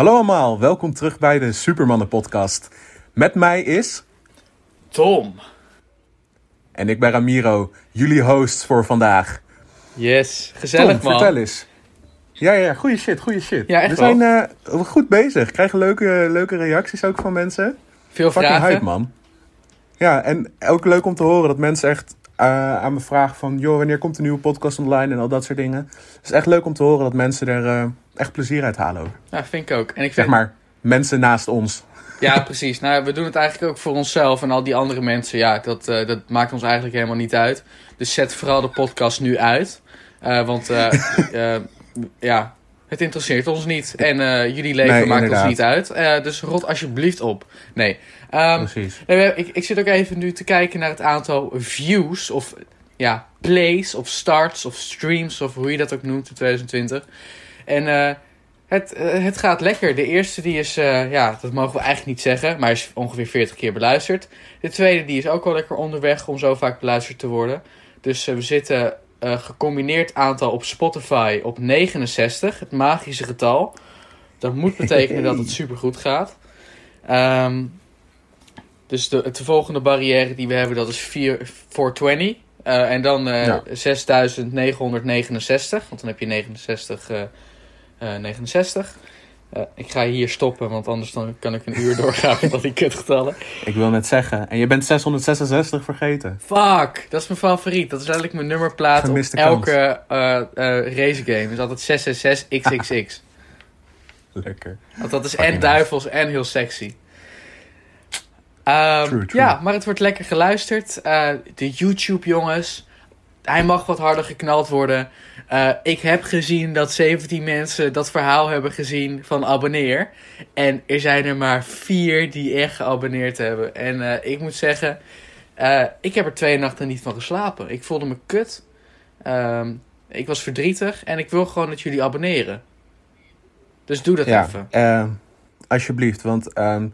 Hallo allemaal, welkom terug bij de Supermannen podcast. Met mij is... Tom. En ik ben Ramiro, jullie host voor vandaag. Yes, gezellig Tom, man. vertel eens. Ja, ja, goede shit, goede shit. Ja, echt We zijn eh, goed bezig. Krijgen leuke, leuke reacties ook van mensen. Veel Fucking vragen. hype, man. Ja, en ook leuk om te horen dat mensen echt aan me vragen van... joh, wanneer komt een nieuwe podcast online en al dat soort dingen. Het is echt leuk om te horen dat mensen er eh, echt plezier uit halen ook. Ja, vind ik ook. En ik Zeg maar, mensen naast ons. Ja, precies. Nou, we doen het eigenlijk ook voor onszelf en al die andere mensen. Ja, dat, eh, dat maakt ons eigenlijk helemaal niet uit. Dus zet vooral de podcast nu uit. Eh, want eh, eh, ja, het interesseert ons niet. En eh, jullie leven Nee, maakt inderdaad. ons niet uit. Eh, dus rot alsjeblieft op. Nee. Ehm, Precies. Nee, ik, ik zit ook even nu te kijken naar het aantal views of ja, plays of starts of streams of hoe je dat ook noemt in 2020. En eh, het, het gaat lekker. De eerste die is, ja, dat mogen we eigenlijk niet zeggen, maar is ongeveer 40 keer beluisterd. De tweede die is ook wel lekker onderweg om zo vaak beluisterd te worden. Dus we zitten eh, gecombineerd aantal op Spotify op 69, het magische getal. Dat moet betekenen dat het supergoed gaat. Ehm, dus de, de volgende barrière die we hebben, dat is 4, 420. Eh, en dan eh Ja. 6969, want dan heb je 69, eh, eh, 69. Eh, ik ga hier stoppen, want anders dan kan ik een uur doorgaan met al die kutgetallen. Ik wil net zeggen. En je bent 666 vergeten. Fuck, dat is mijn favoriet. Dat is eigenlijk mijn nummerplaat op elke eh eh racegame. is altijd 666XXX. Lekker. Want dat is Fucking en nice. duivels en heel sexy. Ehm, True, true. Ja, maar het wordt lekker geluisterd. De YouTube jongens. Hij mag wat harder geknald worden. Eh, ik heb gezien dat 17 mensen dat verhaal hebben gezien van abonneer. En er zijn er maar vier die echt geabonneerd hebben. En eh, ik moet zeggen, eh, ik heb er twee nachten niet van geslapen. Ik voelde me kut. Ehm, ik was verdrietig en ik wil gewoon dat jullie abonneren. Dus doe dat Ja, even. eh, alsjeblieft. Want ehm,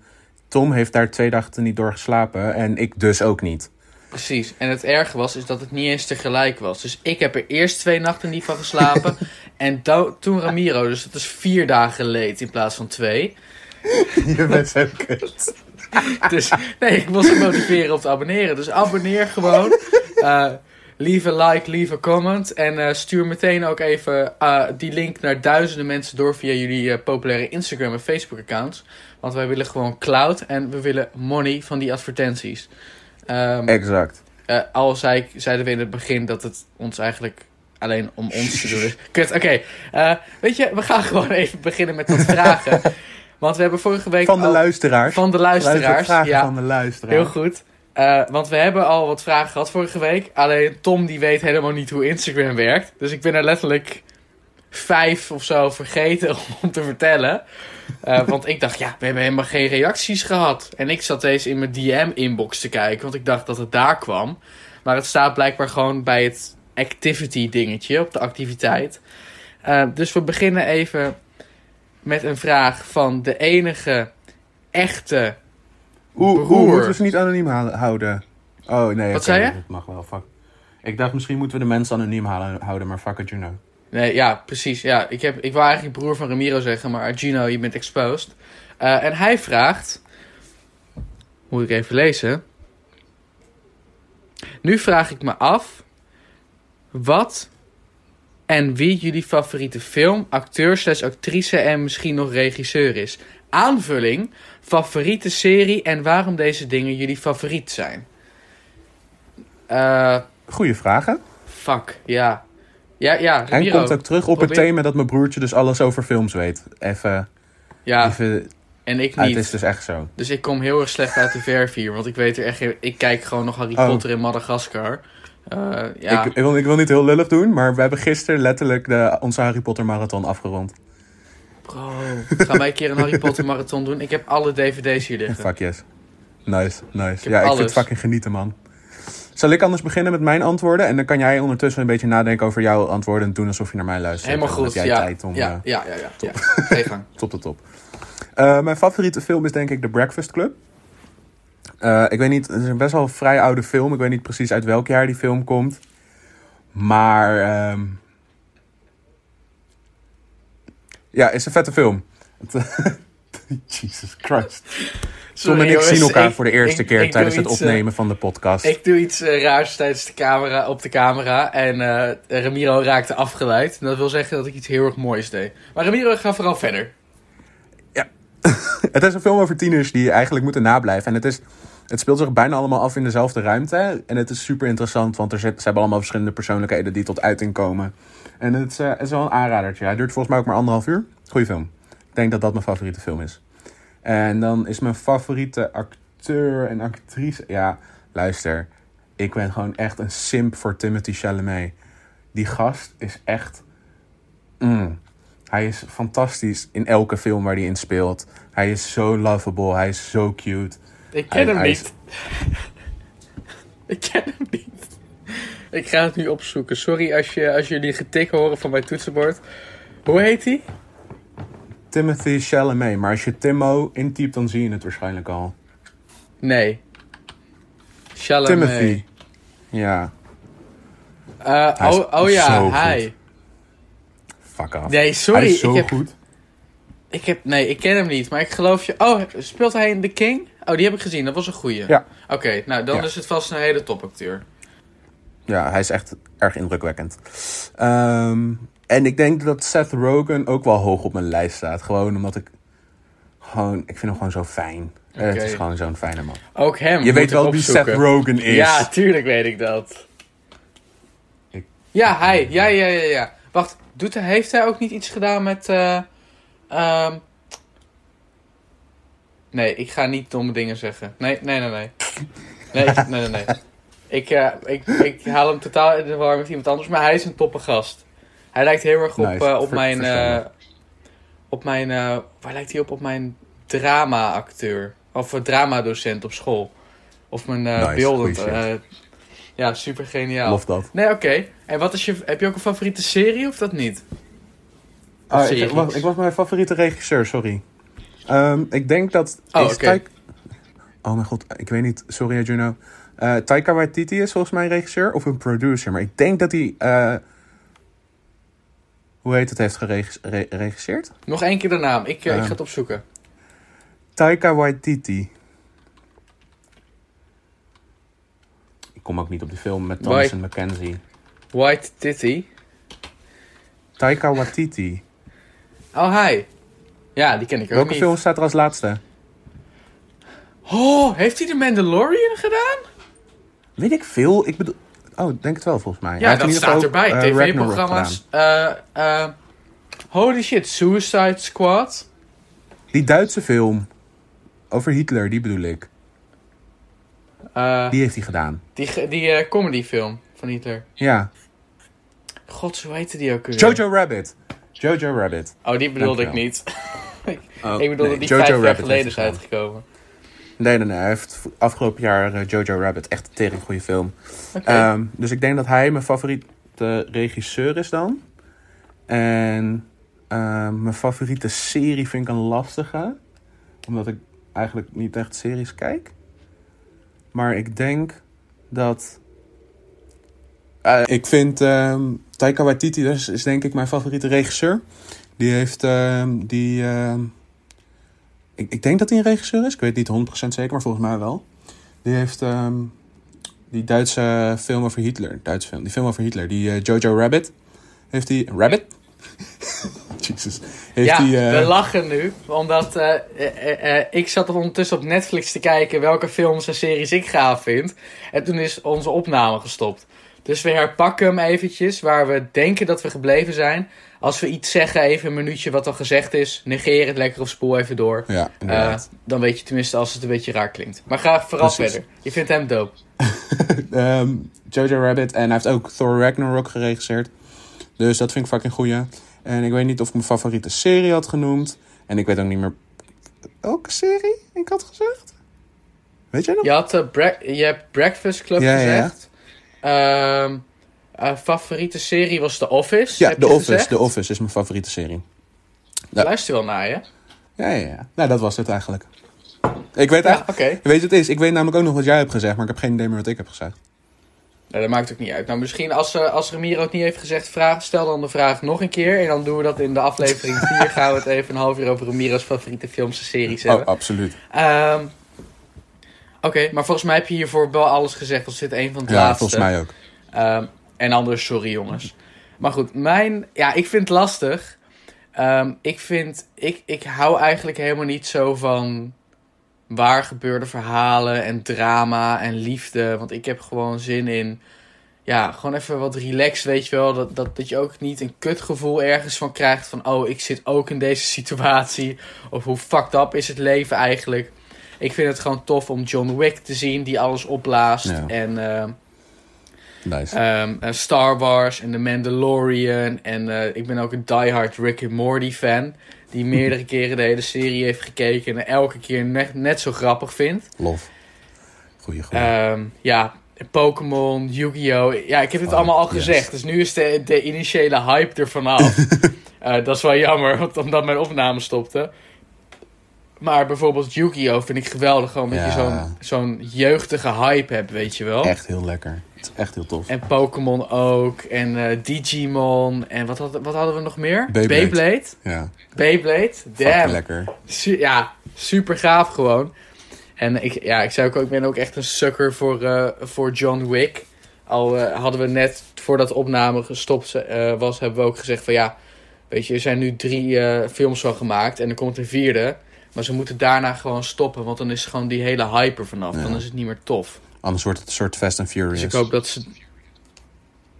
Tom heeft daar twee dagen niet door geslapen. En ik dus ook niet. Precies. En het erge was, is dat het niet eens tegelijk was. Dus ik heb er eerst twee nachten niet van geslapen. en toen Ramiro. Dus dat is vier dagen leed in plaats van twee. je bent zo kut. Dus nee, ik moest hem motiveren om te abonneren. Dus abonneer gewoon. Eh leave a like, leave a comment. En eh, stuur meteen ook even eh, die link naar duizenden mensen door via jullie eh, populaire Instagram en Facebook accounts. Want wij willen gewoon cloud en we willen money van die advertenties. Ehm, Exact. Eh, al zei ik, zeiden we in het begin dat het ons eigenlijk alleen om ons te doen is. Kut, oké. Eh, weet je, we gaan gewoon even beginnen met wat vragen. Want we hebben vorige week Van de al- luisteraars. van de luisteraars. vragen ja, van de luisteraars. heel goed. Eh, want we hebben al wat vragen gehad vorige week. Alleen Tom die weet helemaal niet hoe Instagram werkt. Dus ik ben er letterlijk vijf of zo vergeten om te vertellen. Eh, want ik dacht, ja, we hebben helemaal geen reacties gehad. En ik zat eens in mijn DM-inbox te kijken, want ik dacht dat het daar kwam. Maar het staat blijkbaar gewoon bij het activity dingetje, op de activiteit. Eh, dus we beginnen even met een vraag van de enige echte... Broer. moeten we ze niet anoniem hou- houden? Oh, nee. Wat zei je? Dat mag wel, fuck. Ik dacht misschien moeten we de mensen anoniem houden, maar fuck it, you know. Nee, ja, precies. Ja, ik, heb, ik wou eigenlijk broer van Ramiro zeggen, maar Gino, je bent exposed. Eh, en hij vraagt... Moet ik even lezen? Nu vraag ik me af... Wat en wie jullie favoriete film, acteur slash actrice en misschien nog regisseur is. Aanvulling, favoriete serie en waarom deze dingen jullie favoriet zijn. Eh, Goeie vragen. fuck, ja. Ja, ja, En komt ook terug op het thema dat mijn broertje dus alles over films weet. Even, Ja, even en ik niet. het is dus echt zo. Dus ik kom heel erg slecht uit de verf hier. Want ik weet er echt geen... Ik kijk gewoon nog Harry Oh. Potter in Madagaskar. Eh, ja, Ik, ik, wil, ik wil niet heel lullig doen, maar we hebben gisteren letterlijk de, onze Harry Potter marathon afgerond. bro. Gaan wij een keer een Harry Potter marathon doen? Ik heb alle dvd's hier liggen. Fuck yes. Nice, nice. ja, ik vind het fucking genieten, man. Zal ik anders beginnen met mijn antwoorden? En dan kan jij ondertussen een beetje nadenken over jouw antwoorden en doen alsof je naar mij luistert. Helemaal goed, heb jij ja. tijd om ja, eh, ja, ja, ja, gang. top tot top. Eh, mijn favoriete film is denk ik The Breakfast Club. Eh, ik weet niet, het is een best wel een vrij oude film. Ik weet niet precies uit welk jaar die film komt. Maar... ehm, ja, het is een vette film. Jesus Christ. Tom en ik zien elkaar ik- voor de eerste ik- keer ik tijdens het iets, eh, opnemen van de podcast. Ik doe iets eh, raars tijdens de camera, op de camera. En eh, Ramiro raakte afgeleid. En dat wil zeggen dat ik iets heel erg moois deed. Maar Ramiro, ga vooral verder. Het is een film over tieners die eigenlijk moeten nablijven. En het, is, het speelt zich bijna allemaal af in dezelfde ruimte. En het is super interessant, want er zit, ze hebben allemaal verschillende persoonlijkheden die tot uiting komen. En het is, het is wel een aanradertje. Hij duurt volgens mij ook maar anderhalf uur. Goeie film. Ik denk dat dat mijn favoriete film is. En dan is mijn favoriete acteur en actrice... Ja, luister. Ik ben gewoon echt een simp voor Timothy Chalamet. Die gast is echt... Mm. Hij is fantastisch in elke film waar hij in speelt. Hij is zo lovable. Hij is zo cute. Ik ken Hij- hem hij niet. ik ken hem niet. Ik ga het nu opzoeken. Sorry als, je, als jullie getik horen van mijn toetsenbord. Hoe heet hij? Timothy Chalamet. Maar als je Timo intypt, dan zie je het waarschijnlijk al. Nee. Chalamet. Timothy. Ja, Eh, oh, oh ja, goed. hij. fuck af. Nee, sorry. Hij is zo ik heb, goed. Ik heb, nee, ik ken hem niet, maar ik geloof je. Oh, speelt hij in The King? Oh, die heb ik gezien. Dat was een goeie. Ja. Oké, nou dan Ja. is het vast een hele topacteur. Ja, hij is echt erg indrukwekkend. Ehm, en ik denk dat Seth Rogen ook wel hoog op mijn lijst staat. Gewoon omdat ik... Gewoon, ik vind hem gewoon zo fijn. Eh, het is gewoon zo'n fijne man. Ook hem. Je weet wel wie. Seth Rogen is. Ja, tuurlijk weet ik dat. Ik- Ja, hij. Ja, ja, ja, ja. Wacht, doet hij, heeft hij ook niet iets gedaan met... eh, ehm, Nee, ik ga niet domme dingen zeggen. Nee, nee, nee, nee. Nee, nee, nee, nee. Ik, eh, ik, ik haal hem totaal in de war met iemand anders, maar hij is een toppe gast. Hij lijkt heel erg op, Nice. eh, op mijn... eh, op mijn... eh, waar lijkt hij op? Op mijn drama-acteur. Of dramadocent op school. Of mijn eh Nice, eh, ja, super geniaal. Lof dat. Nee, oké. En wat is je... Heb je ook een favoriete serie of dat niet? Ah, ik, was, ik was mijn favoriete regisseur, sorry. Ehm, ik denk dat... Oh. Taik- Oh mijn god, ik weet niet. Sorry, Juno. Eh Taika Waititi is volgens mij een regisseur of een producer. Maar ik denk dat hij... hoe heet het? Heeft geregisseerd? Nog één keer de naam. Ik, eh, ik Eh. ga het opzoeken. Taika Waititi. Ik kom ook niet op die film met Thomas en Mackenzie. White Titty. Taika Waititi. Oh, hi. Ja, die ken ik ook Welke niet. film staat er als laatste? Oh, heeft hij de Mandalorian gedaan? Weet ik veel. Ik bedoel... Oh, denk het wel volgens mij. Ja, dat staat erbij. Ragnarok TV-programma's. Eh, eh, holy shit, Suicide Squad. Die Duitse film over Hitler, die bedoel ik. Die heeft hij gedaan. die die comedyfilm van Hitler. Ja. God, hoe heette die ook weer? Jojo Rabbit. Jojo Rabbit. Oh, die bedoelde ik niet. Oh, ik bedoelde nee, die Jojo vijf jaar Rabbit geleden heeft is uitgekomen. Nee, nee, nee. Hij heeft afgelopen jaar eh, Jojo Rabbit. Echt een tering goede film. Ehm, dus ik denk dat hij mijn favoriete regisseur is dan. En ehm, mijn favoriete serie vind ik een lastige. Omdat ik eigenlijk niet echt series kijk. Maar ik denk dat... Eh, ik vind ehm Taika Waititi dus is denk ik mijn favoriete regisseur. Die heeft die... ik, ik denk dat hij een regisseur is. Ik weet niet 100% zeker, maar volgens mij wel. Die heeft ehm, die Duitse film over Hitler. Duitse film. Die film over Hitler. Die eh, Jojo Rabbit. Heeft hij... Rabbit? Jesus. Heeft ja, eh, we lachen nu, omdat eh, ik zat ondertussen op Netflix te kijken welke films en series ik gaaf vind. En toen is onze opname gestopt. Dus we herpakken hem eventjes waar we denken dat we gebleven zijn. Als we iets zeggen, even een minuutje wat al gezegd is, negeer het lekker of spoel even door. ja, Eh, dan weet je tenminste als het een beetje raar klinkt. Maar ga vooral Precies. verder. Je vindt hem dope. Ehm, Jojo Rabbit. En hij heeft ook Thor Ragnarok geregisseerd. Dus dat vind ik fucking goeie. En ik weet niet of ik mijn favoriete serie had genoemd. En ik weet ook niet meer welke serie ik had gezegd. Weet jij nog? Je, had, eh, je hebt Breakfast Club Ja, ja, ja. Ehm, eh, favoriete serie was The Office. Ja, The Office. gezegd. The Office is mijn favoriete serie. Ja. Luister wel naar je. Ja, ja, ja. Nou, dat was het eigenlijk. Ik weet Ja, eigenlijk... oké. Weet je wat het is? Ik weet namelijk ook nog wat jij hebt gezegd, maar ik heb geen idee meer wat ik heb gezegd. Nou, dat maakt ook niet uit. Nou, misschien als, eh, als Ramiro het niet heeft gezegd, vraag, stel dan de vraag nog een keer. En dan doen we dat in de aflevering 4. gaan we het even een half uur over Ramiro's favoriete films en series Oh, hebben. absoluut. Ehm, Oké, maar volgens mij heb je hiervoor wel alles gezegd. Dat zit een van de Ja, laatste. volgens mij ook. Ehm, en anders, sorry jongens. Maar goed, mijn... Ja, ik vind het lastig. Ehm, ik vind... Ik, ik hou eigenlijk helemaal niet zo van... Waar gebeurde verhalen en drama en liefde. Want ik heb gewoon zin in... Ja, gewoon even wat relaxed, weet je wel. Dat, dat, dat je ook niet een kutgevoel ergens van krijgt. Van, oh, ik zit ook in deze situatie. Of hoe fucked up is het leven eigenlijk. Ik vind het gewoon tof om John Wick te zien. Die alles opblaast. Ja. En... ehm, Nice. Ehm, eh, Star Wars en The Mandalorian. En eh, ik ben ook een diehard Rick and Morty fan. Die meerdere keren de hele serie heeft gekeken. En elke keer net, net zo grappig vindt. Lof. Goeie, goeie. Ehm, ja, Pokémon, Yu-Gi-Oh! Ja, ik heb het Oh, allemaal al yes. gezegd. Dus nu is de, de initiële hype er vanaf. Eh, dat is wel jammer, want omdat mijn opname stopte. Maar bijvoorbeeld Yu-Gi-Oh! vind ik geweldig. Gewoon dat je zo'n zo'n jeugdige hype hebt, weet je wel. echt heel lekker. Het is echt heel tof. En Pokémon ook. En eh, Digimon. En wat, had, wat hadden we nog meer? Beyblade. Beyblade. Ja, Beyblade. Damn. lekker. Su- ja, super gaaf gewoon. En ik, ja, ik zei ook, ik ben ook echt een sucker voor, eh, voor John Wick. Al eh, hadden we net, voordat de opname gestopt was, hebben we ook gezegd van ja... Weet je, er zijn nu drie films van gemaakt en er komt een vierde. Maar ze moeten daarna gewoon stoppen, want dan is gewoon die hele hype er vanaf. Ja. Dan is het niet meer tof. Anders wordt het een soort Fast and Furious. Dus ik hoop dat ze.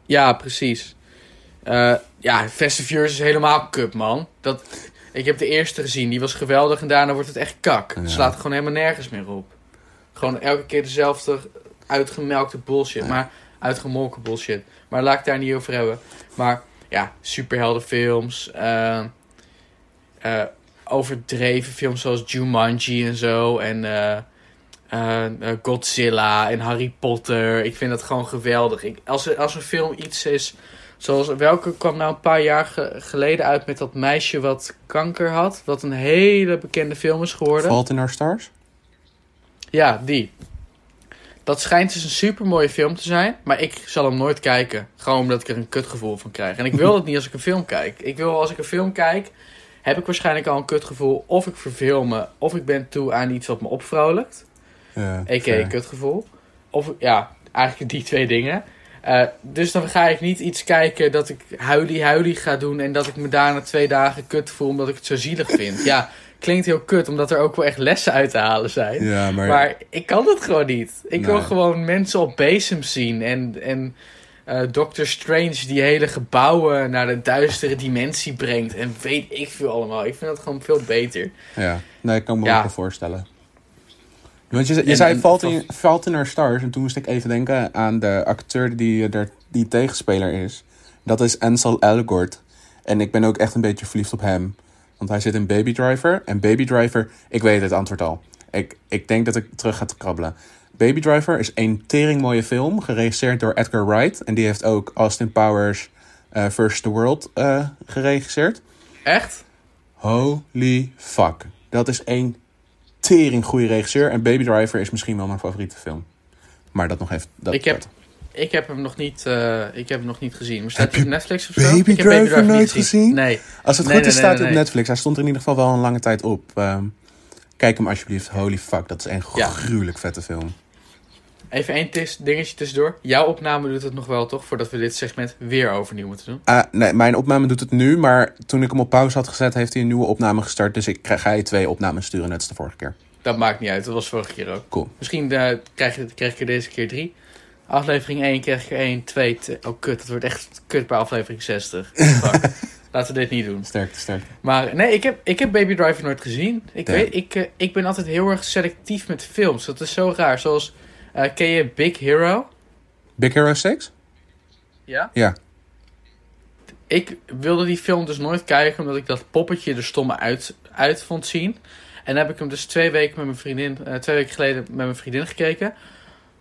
Ja, precies. Eh, ja, Fast and Furious is helemaal cup, man. Dat, ik heb de eerste gezien, die was geweldig en daarna wordt het echt kak. Ja. Het slaat gewoon helemaal nergens meer op. Gewoon elke keer dezelfde uitgemelkte bullshit, Ja. maar uitgemolken bullshit. Maar laat ik daar niet over hebben. Maar ja, superheldenfilms, eh, eh, overdreven films zoals Jumanji en zo. En eh, eh, eh, Godzilla en Harry Potter. Ik vind dat gewoon geweldig. Ik, als, er, als een film iets is. Zoals welke kwam nou een paar jaar ge- geleden uit met dat meisje wat kanker had. Wat een hele bekende film is geworden. Fault in Our Stars? Ja, die. Dat schijnt dus een super mooie film te zijn. Maar ik zal hem nooit kijken. Gewoon omdat ik er een kutgevoel van krijg. En ik wil het niet als ik een film kijk. Ik wil als ik een film kijk. Heb ik waarschijnlijk al een kutgevoel. Of ik verveel me. Of ik ben toe aan iets wat me opvrolijkt. Ja, A.k.a. fair. kutgevoel. Of ja, eigenlijk die twee dingen. Eh, dus dan ga ik niet iets kijken dat ik huilie huilie ga doen... en dat ik me daarna twee dagen kut voel omdat ik het zo zielig vind. ja, klinkt heel kut, omdat er ook wel echt lessen uit te halen zijn. Ja, maar... Maar ik kan dat gewoon niet. Ik wil gewoon mensen op bezem zien. En, en eh Doctor Strange die hele gebouwen naar de duistere dimensie brengt. En weet ik veel allemaal. Ik vind dat gewoon veel beter. Ja, nee, ik kan me Ja. ook wel voorstellen. Want je, je En- zei en- Fault in, Fault in Our Stars en toen moest ik even denken aan de acteur die, er, die tegenspeler is. Dat is Ansel Elgort. En ik ben ook echt een beetje verliefd op hem. Want hij zit in Baby Driver. En Baby Driver, ik weet het antwoord al. Ik, ik denk dat ik terug ga te krabbelen. Baby Driver is een tering mooie film, geregisseerd door Edgar Wright. En die heeft ook Austin Powers First the World eh, geregisseerd. Echt? Holy fuck. Dat is een tering goede regisseur. En Baby Driver is misschien wel mijn favoriete film. Maar dat nog even. Dat, Ik heb-. Ik heb hem nog niet, eh, ik heb hem nog niet gezien. Maar staat hij op Netflix of zo? Baby ik heb Driver niet nooit gezien? Nee. Als het Nee, goed nee, is, nee, staat hij op. Netflix. Hij stond er in ieder geval wel een lange tijd op. Ehm, kijk hem alsjeblieft. Holy fuck. Dat is een Ja. gruwelijk vette film. Even één tis- dingetje tussendoor. Jouw opname doet het nog wel, toch? Voordat we dit segment weer overnieuw moeten doen. Ah, nee, mijn opname doet het nu. Maar toen ik hem op pauze had gezet, heeft hij een nieuwe opname gestart. Dus ik krijg- ga je twee opnames sturen, net als de vorige keer. Dat maakt niet uit. Dat was vorige keer ook. Cool. Misschien eh, krijg, je, krijg ik er deze keer drie. Aflevering 1 krijg ik er 1, 2, Oh kut, dat wordt echt kut bij aflevering 60. Fuck. Laten we dit niet doen. Sterkte, sterkte. Maar nee, ik heb, ik heb Baby Driver nooit gezien. Ik, Damn. weet, ik, eh, ik ben altijd heel erg selectief met films. Dat is zo raar. Zoals, ken je Big Hero? Big Hero 6? Ja. Ja. Ik wilde die film dus nooit kijken, omdat ik dat poppetje er stomme uit, uit vond zien. En dan heb ik hem dus twee weken met mijn vriendin, eh, twee weken geleden met mijn vriendin gekeken.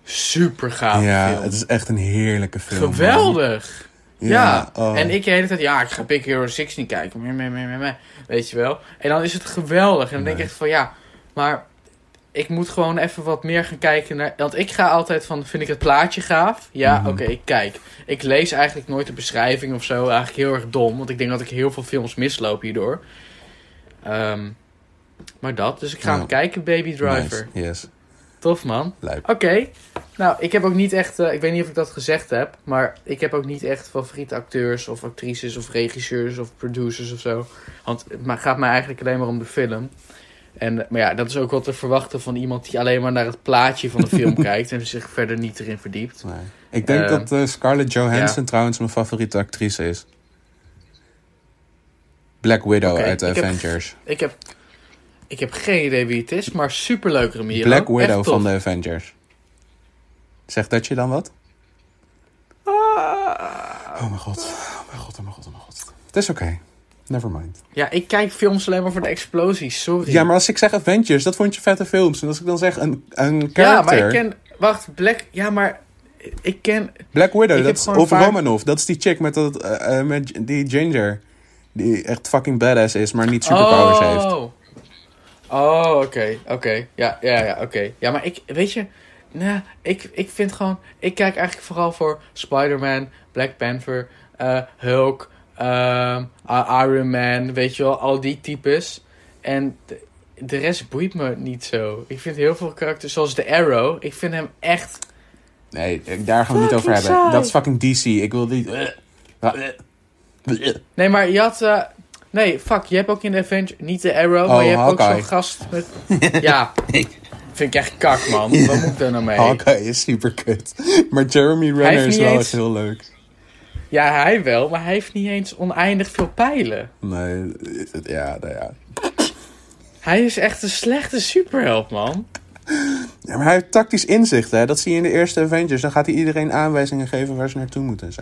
Super gaaf ja, film. het is echt een heerlijke film. man. Geweldig. Ja, oh. en ik de hele tijd, ja, ik ga Big Hero 6 niet kijken. Meh, meh, meh, meh, meh. Weet je wel. En dan is het geweldig. En dan denk ik echt van, ja, maar ik moet gewoon even wat meer gaan kijken naar... Want ik ga altijd van, vind ik het plaatje gaaf? Ja, Mhm. oké, ik kijk. Ik lees eigenlijk nooit de beschrijving of zo. Eigenlijk heel erg dom, want ik denk dat ik heel veel films misloop hierdoor. Ehm, maar dat, dus ik ga hem kijken, Baby Driver. Nice. Yes. Tof, man. Oké. Nou, ik heb ook niet echt... eh, ik weet niet of ik dat gezegd heb. Maar ik heb ook niet echt favoriete acteurs of actrices of regisseurs of producers of zo. Want het gaat mij eigenlijk alleen maar om de film. En, maar ja, dat is ook wat te verwachten van iemand die alleen maar naar het plaatje van de film kijkt. En zich verder niet erin verdiept. Nee. Ik denk Eh, dat eh, Scarlett Johansson ja. trouwens mijn favoriete actrice is. Black Widow uit de ik heb- Avengers. Ik heb, ik heb geen idee wie het is, maar superleuk Ramiro. Black Widow van de Avengers. Zegt dat je dan wat? Ah. Oh mijn god. Oh mijn god, oh mijn god, oh mijn god. Het is oké. Never mind. Ja, ik kijk films alleen maar voor de explosies, sorry. Ja, maar als ik zeg Avengers, dat vond je vette films. En als ik dan zeg een, een Ja, character... maar ik ken... Wacht, Black... Ja, maar... Ik ken... Black Widow, dat is, of vaak- Romanoff, dat is die chick met, dat, eh, eh, met die ginger. Die echt fucking badass is, maar niet superpowers oh. heeft. Oh, oké, oké. Ja, ja, ja, oké. Ja, maar ik, weet je, nou, ik, ik vind gewoon, ik kijk eigenlijk vooral voor Spider-Man, Black Panther, eh, Hulk, ehm, Iron Man, weet je wel, al die types. En de, de rest boeit me niet zo. Ik vind heel veel karakters, zoals de Arrow, ik vind hem echt... Nee, daar gaan we het niet over hebben. saai. Dat is fucking DC. Ik wil die... Nee, maar je had... eh, nee, fuck, je hebt ook in de Avenger... Niet de Arrow, Oh, maar je hebt ook zo'n gast met... ja, vind ik echt kak, man. Wat moet ik daar nou mee? Hawkeye is super kut. Maar Jeremy Renner is niet wel eens- echt heel leuk. Ja, hij wel, maar hij heeft niet eens oneindig veel pijlen. Nee, ja, nou ja. Hij is echt een slechte superheld, man. ja. Maar hij heeft tactisch inzicht, hè. Dat zie je in de eerste Avengers. Dan gaat hij iedereen aanwijzingen geven waar ze naartoe moeten en zo.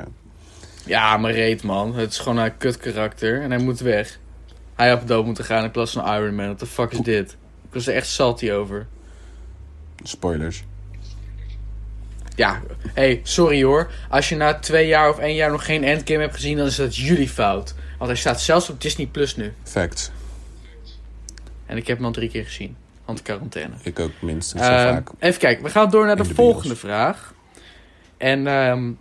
Ja, maar reet, man. Het is gewoon een kut karakter en hij moet weg. Hij had dood moeten gaan in plaats van Iron Man. What the fuck is dit? Ik was er echt salty over. Spoilers. Ja, hey, sorry hoor. Als je na twee jaar of één jaar nog geen Endgame hebt gezien, dan is dat jullie fout. Want hij staat zelfs op Disney Plus nu. Facts. En ik heb hem al drie keer gezien. Want quarantaine. Ik ook minstens zo Ehm, vaak. even kijken, we gaan door naar de, volgende bios. vraag. En ehm,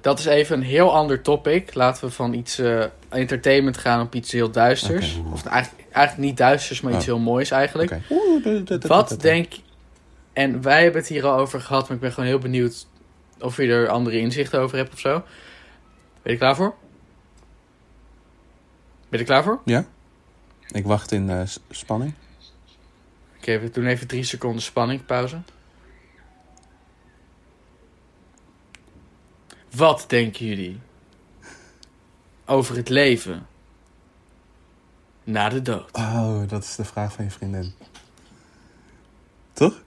dat is even een heel ander topic. Laten we van iets eh, entertainment gaan op iets heel duisters. Of eigenlijk, eigenlijk niet duisters, maar iets Oh. heel moois eigenlijk. Wat denk... En wij hebben het hier al over gehad, maar ik ben gewoon heel benieuwd of je er andere inzichten over hebt of zo. Ben je er klaar voor? Ben je er klaar voor? Ja? Ik wacht in spanning. Oké, we doen even drie seconden spanning, pauze. Wat denken jullie over het leven na de dood? Oh, dat is de vraag van je vriendin. Toch?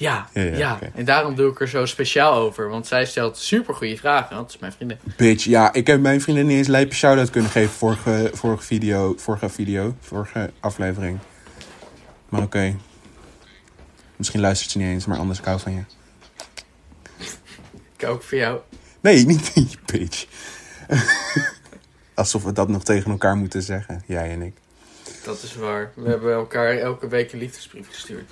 Ja, Ja, ja, ja, en daarom doe ik er zo speciaal over, want zij stelt super goede vragen. Dat is mijn vriendin. Bitch, ja, ik heb mijn vriendin niet eens lijpe shout-out kunnen geven vorige, vorige video, vorige video, vorige aflevering. Maar oké. Misschien luistert ze niet eens, maar anders ik hou van je. Ik ook voor jou. Nee, niet bitch. Alsof we dat nog tegen elkaar moeten zeggen, jij en ik. Dat is waar. We hebben elkaar elke week een liefdesbrief gestuurd.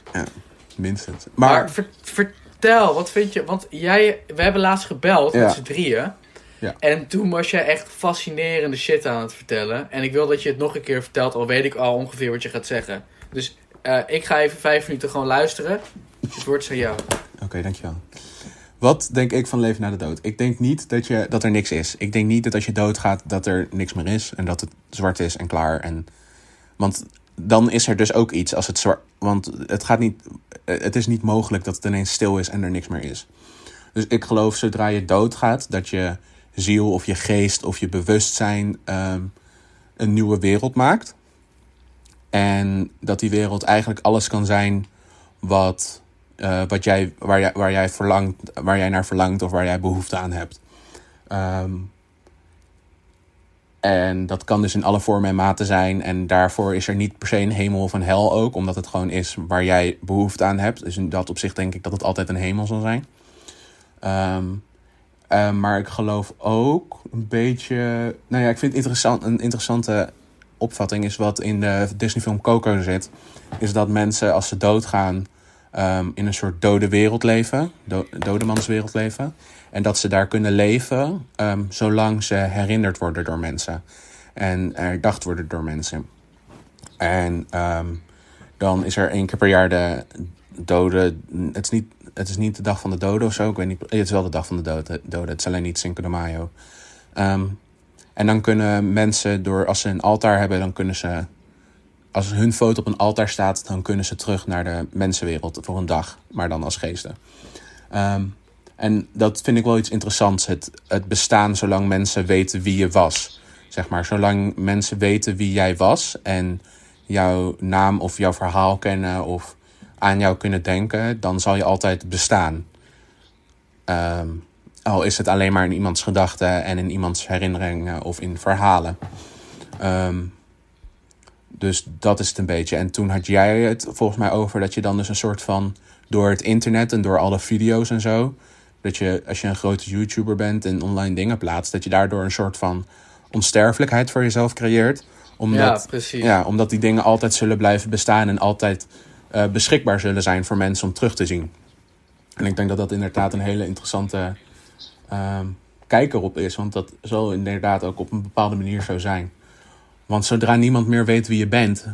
Minstens. Maar, Maar, ver- vertel, wat vind je? Want jij, we hebben laatst gebeld Ja. met z'n drieën. Ja. En toen was jij echt fascinerende shit aan het vertellen. En ik wil dat je het nog een keer vertelt, al weet ik al ongeveer wat je gaat zeggen. Dus eh, ik ga even vijf minuten gewoon luisteren. Het woord is aan jou. Oké, dankjewel. Wat denk ik van leven na de dood? Ik denk niet dat, je, dat er niks is. Ik denk niet dat als je doodgaat dat er niks meer is. En dat het zwart is en klaar. En, want dan is er dus ook iets als het zwart... Want het, gaat niet, het is niet mogelijk dat het ineens stil is en er niks meer is. Dus ik geloof zodra je doodgaat dat je ziel of je geest of je bewustzijn ehm, een nieuwe wereld maakt. En dat die wereld eigenlijk alles kan zijn wat, eh, wat jij, waar, jij, waar, jij verlangt, waar jij naar verlangt of waar jij behoefte aan hebt. Ehm, en dat kan dus in alle vormen en maten zijn. En daarvoor is er niet per se een hemel of een hel ook, omdat het gewoon is waar jij behoefte aan hebt. Dus in dat opzicht denk ik dat het altijd een hemel zal zijn. Ehm, eh, maar ik geloof ook een beetje. Nou ja, ik vind interessant, een interessante opvatting is wat in de Disney-film Coco zit. Is dat mensen als ze doodgaan ehm, in een soort dode wereld leven. Do dodemanswereld leven. En dat ze daar kunnen leven ehm, zolang ze herinnerd worden door mensen. En herdacht worden door mensen. En ehm, dan is er één keer per jaar de dode... Het is, niet, het is niet de dag van de doden of zo. Ik weet niet, het is wel de dag van de doden. doden. Het is alleen niet Cinco de Mayo. Ehm, en dan kunnen mensen, door, als ze een altaar hebben, dan kunnen ze... Als hun foto op een altaar staat, dan kunnen ze terug naar de mensenwereld voor een dag. Maar dan als geesten. Ehm, en dat vind ik wel iets interessants. Het, het bestaan zolang mensen weten wie je was. Zeg maar, zolang mensen weten wie jij was en jouw naam of jouw verhaal kennen of aan jou kunnen denken, dan zal je altijd bestaan. Ehm, al is het alleen maar in iemands gedachten en in iemands herinneringen of in verhalen. Ehm, dus dat is het een beetje. En toen had jij het volgens mij over dat je dan dus een soort van door het internet en door alle video's en zo. Dat je als je een grote YouTuber bent en online dingen plaatst, dat je daardoor een soort van onsterfelijkheid voor jezelf creëert. Omdat, Ja, precies. Ja, omdat die dingen altijd zullen blijven bestaan en altijd eh, beschikbaar zullen zijn voor mensen om terug te zien. En ik denk dat dat inderdaad een hele interessante ehm kijk erop is. Want dat zal inderdaad ook op een bepaalde manier zo zijn. Want zodra niemand meer weet wie je bent,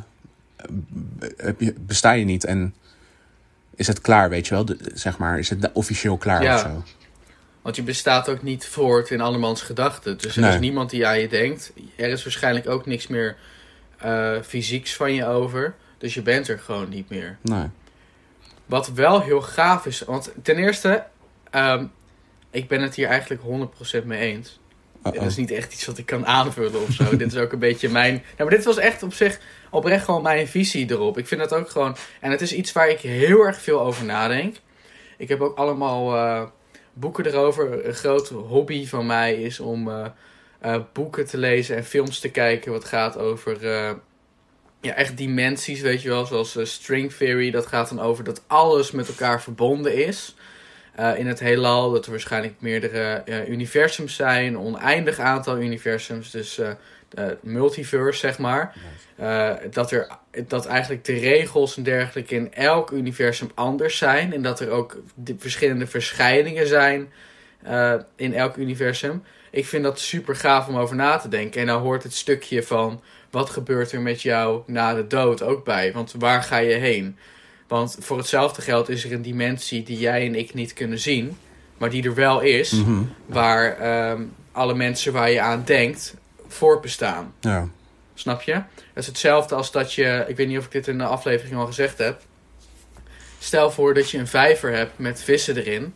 eh, besta je niet. En is het klaar, weet je wel? De- zeg maar, is het officieel klaar Ja. of zo? Want je bestaat ook niet voort in andermans gedachten. Dus er Nee. is niemand die aan je denkt. Er is waarschijnlijk ook niks meer eh, fysieks van je over. Dus je bent er gewoon niet meer. Nee. Wat wel heel gaaf is. Want ten eerste, ehm, ik ben het hier eigenlijk 100% mee eens. Uh-oh. Het is niet echt iets wat ik kan aanvullen of zo. dit is ook een beetje mijn. Ja, maar dit was echt op zich oprecht gewoon mijn visie erop. Ik vind dat ook gewoon. En het is iets waar ik heel erg veel over nadenk. Ik heb ook allemaal eh, boeken erover. Een grote hobby van mij is om eh, eh, boeken te lezen en films te kijken. Wat gaat over. ja, echt dimensies, weet je wel. Zoals string theory. Dat gaat dan over dat alles met elkaar verbonden is. In het heelal. Dat er waarschijnlijk meerdere universums zijn. Een oneindig aantal universums. Dus eh, multiverse, zeg maar. Eh, dat, er, dat eigenlijk de regels en dergelijke in elk universum anders zijn. En dat er ook de verschillende verschijningen zijn eh, in elk universum. Ik vind dat super gaaf om over na te denken. En dan hoort het stukje van wat gebeurt er met jou na de dood ook bij. Want waar ga je heen? Want voor hetzelfde geld is er een dimensie die jij en ik niet kunnen zien. Maar die er wel is. Mhm. Waar ehm, alle mensen waar je aan denkt voortbestaan. Ja. Snap je? Dat is hetzelfde als dat je... Ik weet niet of ik dit in de aflevering al gezegd heb. Stel voor dat je een vijver hebt met vissen erin.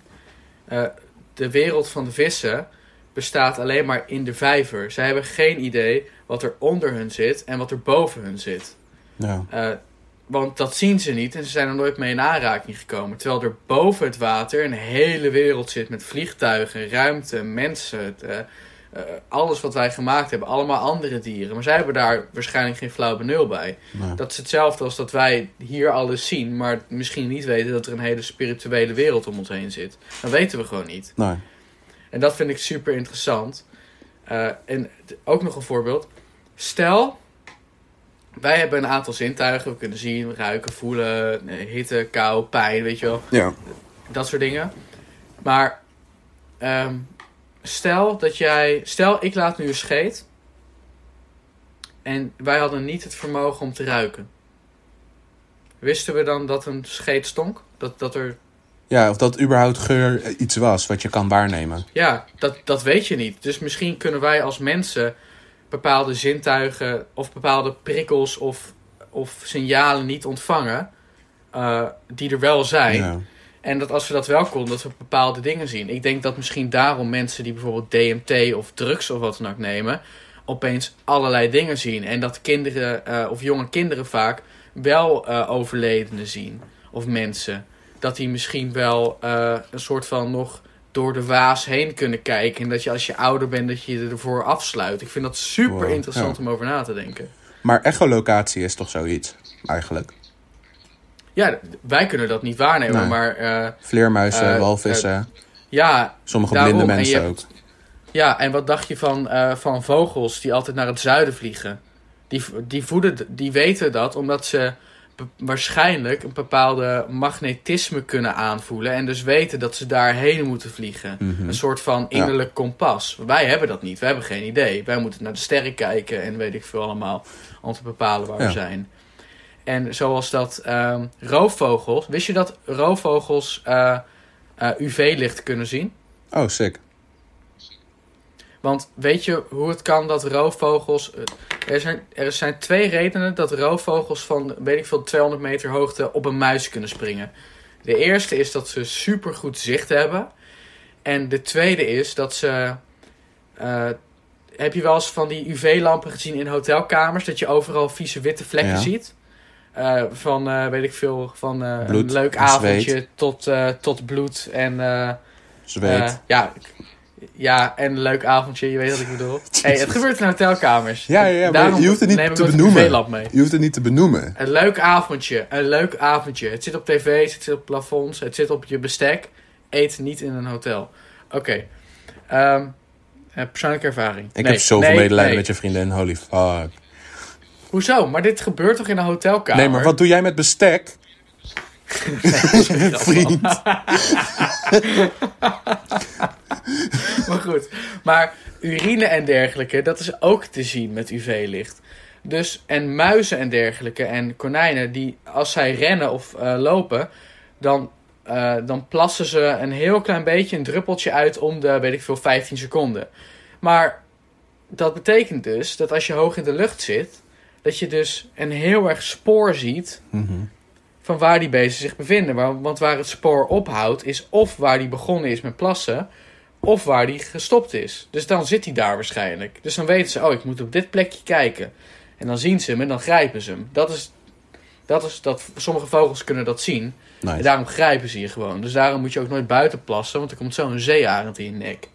Eh, de wereld van de vissen bestaat alleen maar in de vijver. Zij hebben geen idee wat er onder hun zit en wat er boven hun zit. Ja. Eh, want dat zien ze niet en ze zijn er nooit mee in aanraking gekomen. Terwijl er boven het water een hele wereld zit met vliegtuigen, ruimte, mensen. het, eh, alles wat wij gemaakt hebben, allemaal andere dieren. Maar zij hebben daar waarschijnlijk geen flauw benul bij. Nee. Dat is hetzelfde als dat wij hier alles zien, maar misschien niet weten dat er een hele spirituele wereld om ons heen zit. Dat weten we gewoon niet. Nee. En dat vind ik super interessant. Eh, en ook nog een voorbeeld. Stel, wij hebben een aantal zintuigen. We kunnen zien, ruiken, voelen, hitte, kou, pijn, weet je wel. Ja. Dat soort dingen. Maar ehm, stel dat jij... Stel, ik laat nu een scheet. En wij hadden niet het vermogen om te ruiken. Wisten we dan dat een scheet stonk? Dat, dat er Ja, of dat überhaupt geur iets was wat je kan waarnemen. Ja, dat, dat weet je niet. Dus misschien kunnen wij als mensen bepaalde zintuigen of bepaalde prikkels of, of signalen niet ontvangen. eh, die er wel zijn. Ja. En dat als we dat wel konden, dat we bepaalde dingen zien. Ik denk dat misschien daarom mensen die bijvoorbeeld DMT of drugs of wat dan ook nemen, opeens allerlei dingen zien. En dat kinderen eh, of jonge kinderen vaak wel eh, overledenen zien. Of mensen. Dat die misschien wel eh, een soort van nog door de waas heen kunnen kijken. En dat je als je ouder bent, dat je je ervoor afsluit. Ik vind dat super Wow, interessant ja. om over na te denken. Maar echolocatie is toch zoiets, eigenlijk? Ja, wij kunnen dat niet waarnemen, Nee. maar eh, Vleermuizen, Eh, walvissen, ja, sommige daarom. blinde mensen hebt- ook. Ja, en wat dacht je van, eh, van vogels die altijd naar het zuiden vliegen? die, die, voeden, die weten dat omdat ze waarschijnlijk een bepaalde magnetisme kunnen aanvoelen. En dus weten dat ze daarheen moeten vliegen. Mhm. Een soort van innerlijk kompas. Wij hebben dat niet. Wij hebben geen idee. Wij moeten naar de sterren kijken en weet ik veel allemaal. Om te bepalen waar Ja. we zijn. En zoals dat ehm, roofvogels. Wist je dat roofvogels eh, eh, UV-licht kunnen zien? Oh, sick. Want weet je hoe het kan dat roofvogels. eh, Er zijn, er zijn twee redenen dat roofvogels van weet ik veel 200 meter hoogte op een muis kunnen springen. De eerste is dat ze super goed zicht hebben. En de tweede is dat ze. heb je wel eens van die UV-lampen gezien in hotelkamers? Dat je overal vieze witte vlekken Ja. ziet? Eh, van, eh, weet ik veel, van eh, Bloed een leuk avondje tot, tot bloed en... Zweet. ja, ja, en een leuk avondje, je weet wat ik bedoel. hey, het gebeurt in hotelkamers. Ja, ja, ja, maar je hoeft het niet te benoemen. Mee. je hoeft het niet te benoemen. Een leuk avondje, een leuk avondje. Het zit op tv's, het zit op plafonds, het zit op je bestek. Eet niet in een hotel. Oké. Ehm, eh, persoonlijke ervaring. Ik Nee, heb zoveel nee, medelijden nee. met je vriendin. Holy fuck. Hoezo? Maar dit gebeurt toch in een hotelkamer? Nee, maar wat doe jij met bestek? Vriend. Maar goed. Maar urine en dergelijke, dat is ook te zien met UV-licht. Dus, en muizen en dergelijke en konijnen, die als zij rennen of eh, lopen, dan, eh, dan plassen ze een heel klein beetje, een druppeltje uit om de, weet ik veel, 15 seconden. Maar dat betekent dus dat als je hoog in de lucht zit, dat je dus een heel erg spoor ziet Mhm. van waar die beesten zich bevinden. Wa- Want waar het spoor ophoudt, is of waar die begonnen is met plassen, of waar die gestopt is. Dus dan zit hij daar waarschijnlijk. Dus dan weten ze, oh, ik moet op dit plekje kijken. En dan zien ze hem en dan grijpen ze hem. Dat is, dat is dat sommige vogels kunnen dat zien. En daarom grijpen ze je gewoon. Dus daarom moet je ook nooit buiten plassen, want er komt zo een zeearend in je nek.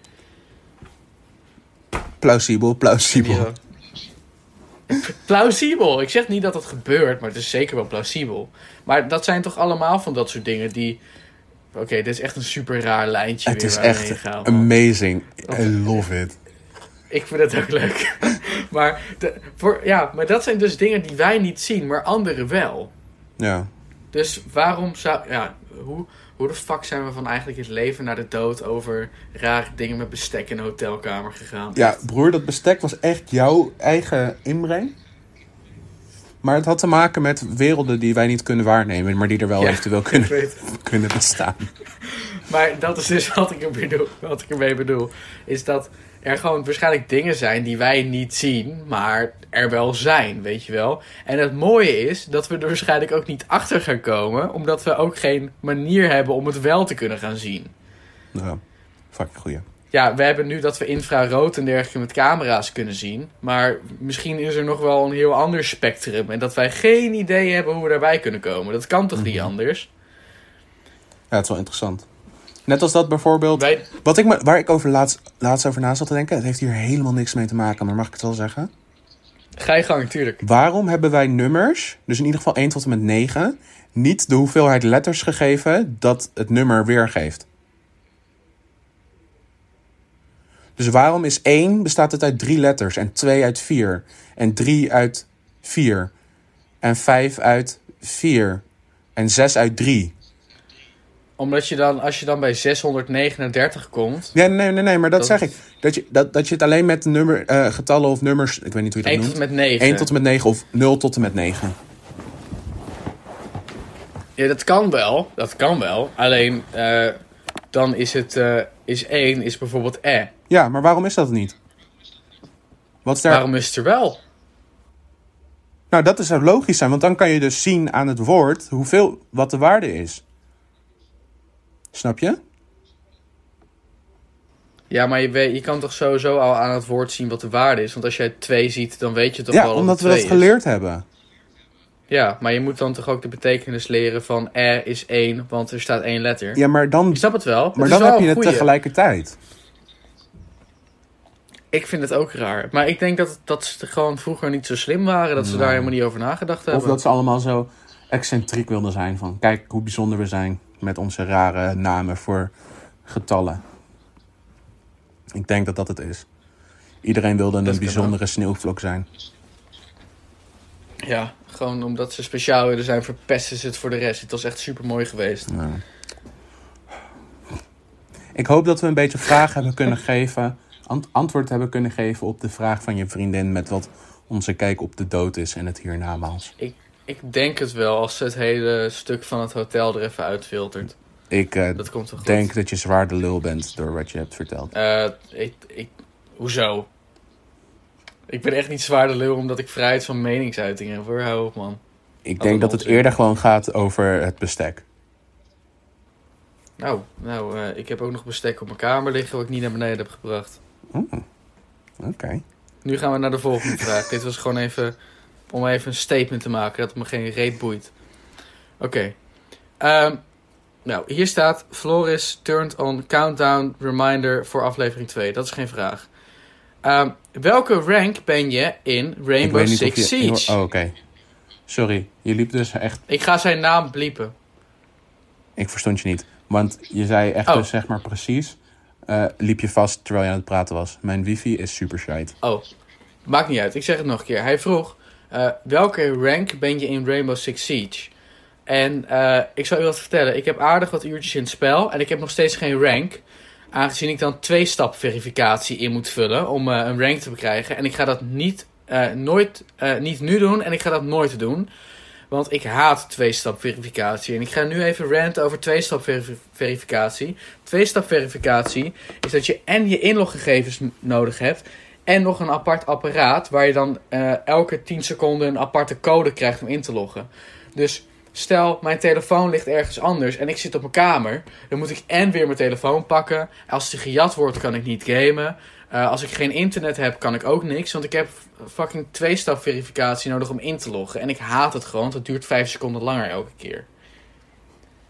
Plausibel, plausibel. Plausibel. Ik zeg niet dat het gebeurt, maar het is zeker wel plausibel. Maar dat zijn toch allemaal van dat soort dingen die... Oké, dit is echt een super raar lijntje Het weer is echt gaan. amazing. I love it. Ik vind het ook leuk. maar, de, voor, ja, maar dat zijn dus dingen die wij niet zien, maar anderen wel. Ja. Dus waarom zou... Ja, hoe, hoe de fuck zijn we van eigenlijk het leven naar de dood over rare dingen met bestek in een hotelkamer gegaan? ja, broer, dat bestek was echt jouw eigen inbreng. Maar het had te maken met werelden die wij niet kunnen waarnemen, maar die er wel Ja, eventueel kunnen, kunnen bestaan. Maar dat is dus wat ik, ermee bedoel, wat ik ermee bedoel. Is dat er gewoon waarschijnlijk dingen zijn die wij niet zien, maar er wel zijn, weet je wel. En het mooie is dat we er waarschijnlijk ook niet achter gaan komen, omdat we ook geen manier hebben om het wel te kunnen gaan zien. Ja, fucking goeie. Ja, we hebben nu dat we infrarood en dergelijke met camera's kunnen zien. Maar misschien is er nog wel een heel ander spectrum. En dat wij geen idee hebben hoe we daarbij kunnen komen. Dat kan toch niet Mhm. anders? Ja, het is wel interessant. Net als dat bijvoorbeeld... Wat ik me, waar ik over laatst, laatst over na zat te denken, het heeft hier helemaal niks mee te maken, maar mag ik het wel zeggen? Ga je tuurlijk. Waarom hebben wij nummers, dus in ieder geval 1 tot en met 9, niet de hoeveelheid letters gegeven dat het nummer weergeeft? Dus waarom is 1 bestaat het uit drie letters en 2 uit 4 en 3 uit 4 en 5 uit 4 en 6 uit 3? Omdat je dan, als je dan bij 639 komt, Ja, nee, nee, nee, maar dat, Dat- zeg ik. Dat je, dat, dat je het alleen met nummer, eh, getallen of nummers, ik weet niet hoe je dat 1 tot noemt. en met 9. 1 tot en met 9 of 0 tot en met 9. Ja, dat kan wel. Dat kan wel. Alleen, eh, dan is het, eh, is 1 is bijvoorbeeld e. Ja, maar waarom is dat niet? Wat is daar... Waarom is het er wel? Nou, dat zou logisch zijn, want dan kan je dus zien aan het woord hoeveel, wat de waarde is. Snap je? Ja, maar je, weet, je kan toch sowieso al aan het woord zien wat de waarde is. Want als jij 2 ziet, dan weet je toch wel Ja, dat omdat we dat 2 is. geleerd hebben. Ja, maar je moet dan toch ook de betekenis leren van e is 1, want er staat één letter. Ja, maar dan, Ik snap het wel. maar dan heb je het goeie. tegelijkertijd. Ik vind het ook raar. Maar ik denk dat, dat ze gewoon vroeger niet zo slim waren. Dat ze Nee. daar helemaal niet over nagedacht hebben. Of dat ze allemaal zo excentriek wilden zijn. Van kijk hoe bijzonder we zijn met onze rare namen voor getallen. Ik denk dat dat het is. Iedereen wilde een bijzondere sneeuwvlok zijn. Ja, gewoon omdat ze speciaal willen zijn, verpesten ze het voor de rest. Het was echt super mooi geweest. Ja. Ik hoop dat we een beetje vragen hebben kunnen geven, ant- antwoord hebben kunnen geven op de vraag van je vriendin met wat onze kijk op de dood is en het hiernamaals. Ik denk het wel, als ze het hele stuk van het hotel er even uitfiltert. Ik eh, Dat komt goed? denk dat je zwaar de lul bent door wat je hebt verteld. Eh, ik, ik, hoezo? Ik ben echt niet zwaar de lul omdat ik vrijheid van meningsuiting heb. Hoor, hou op man. Ik denk dat het eerder gewoon gaat over het bestek. Nou, nou eh, ik heb ook nog bestek op mijn kamer liggen wat ik niet naar beneden heb gebracht. Oké. Nu gaan we naar de volgende vraag. Dit was gewoon even om even een statement te maken dat het me geen reet boeit. Oké. Ehm, nou, hier staat Floris turned on countdown reminder voor aflevering 2. Dat is geen vraag. Ehm, welke rank ben je in Rainbow Six je... Siege? Oh, oké. Sorry, je liep dus echt... Ik ga zijn naam bliepen. Ik verstond je niet. Want je zei echt Oh. dus zeg maar precies... eh, liep je vast terwijl je aan het praten was. Mijn wifi is super shite. Oh, maakt niet uit. Ik zeg het nog een keer. Hij vroeg, eh, welke rank ben je in Rainbow Six Siege? En eh, ik zal u wat vertellen. Ik heb aardig wat uurtjes in het spel en ik heb nog steeds geen rank. Aangezien ik dan twee-stap verificatie in moet vullen om eh, een rank te bekrijgen. En ik ga dat niet, nooit, niet nu doen en ik ga dat nooit doen. Want ik haat twee-stap verificatie. En ik ga nu even ranten over twee-stap veri- verificatie. Twee-stap verificatie is dat je en je inloggegevens nodig hebt. En nog een apart apparaat waar je dan eh, elke 10 seconden een aparte code krijgt om in te loggen. Dus stel, mijn telefoon ligt ergens anders en ik zit op mijn kamer. Dan moet ik en weer mijn telefoon pakken. Als die gejat wordt, kan ik niet gamen. Eh, als ik geen internet heb, kan ik ook niks. Want ik heb fucking twee-stap verificatie nodig om in te loggen. En ik haat het gewoon, het duurt 5 seconden langer elke keer.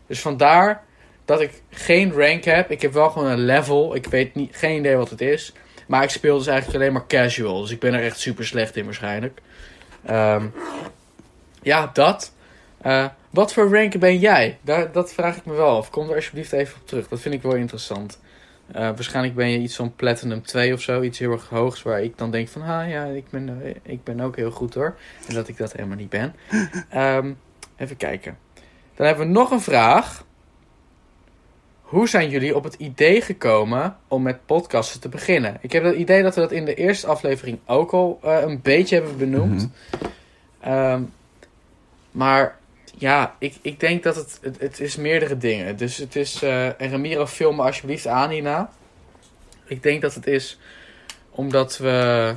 Dus vandaar dat ik geen rank heb. Ik heb wel gewoon een level. Ik weet niet, geen idee wat het is. Maar ik speel dus eigenlijk alleen maar casual. Dus ik ben er echt super slecht in waarschijnlijk. Ehm, ja, dat. Eh, wat voor rank ben jij? Daar, dat vraag ik me wel af. Kom er alsjeblieft even op terug. Dat vind ik wel interessant. Eh, waarschijnlijk ben je iets van Platinum 2 of zo. Iets heel erg hoogs waar ik dan denk van... Ah ja, ik ben, eh, ik ben ook heel goed hoor. En dat ik dat helemaal niet ben. Ehm, even kijken. Dan hebben we nog een vraag. Hoe zijn jullie op het idee gekomen om met podcasten te beginnen? Ik heb het idee dat we dat in de eerste aflevering ook al eh, een beetje hebben benoemd. Mhm. Ehm, maar ja, ik, ik denk dat het, het, het is meerdere dingen. Dus het is, eh, en Ramiro, film me alsjeblieft aan hierna. Ik denk dat het is omdat we